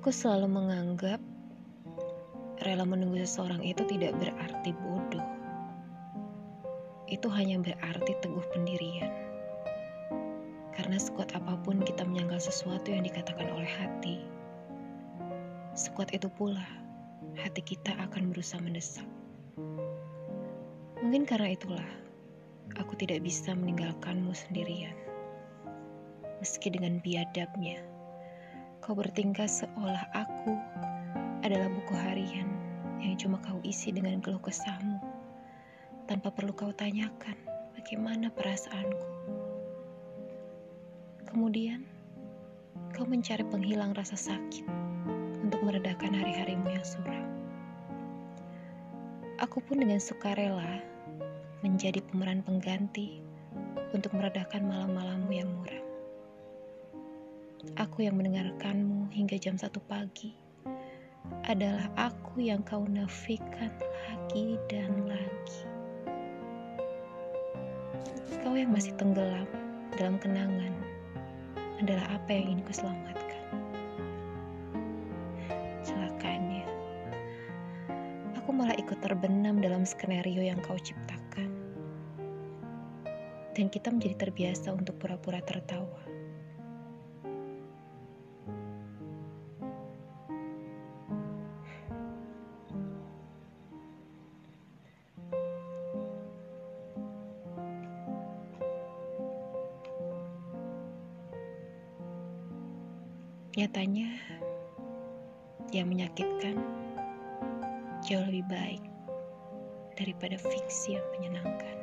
Aku selalu menganggap rela menunggu seseorang itu tidak berarti bodoh. Itu hanya berarti teguh pendirian. Karena sekuat apa pun kita menyangkal sesuatu yang dikatakan oleh hati, sekuat itu pula hati kita akan berusaha mendesak. Mungkin karena itulah aku tidak bisa meninggalkanmu sendirian. Meski dengan biadabnya, kau bertingkah seolah aku adalah buku harian yang cuma kau isi dengan keluh kesahmu, tanpa perlu kau tanyakan bagaimana perasaanku. Kemudian, kau mencari penghilang rasa sakit untuk meredakan hari-harimu yang suram. Aku pun dengan sukarela menjadi pemeran pengganti untuk meredakan malam-malammu yang muram. Aku yang mendengarkanmu hingga jam satu pagi adalah aku yang kau nafikan lagi dan lagi. Kau yang masih tenggelam dalam kenangan adalah apa yang ingin kuselamatkan. Celakanya, aku malah ikut terbenam dalam skenario yang kau ciptakan. Dan kita menjadi terbiasa untuk pura-pura tertawa. Nyatanya, yang menyakitkan jauh lebih baik daripada fiksi yang menyenangkan.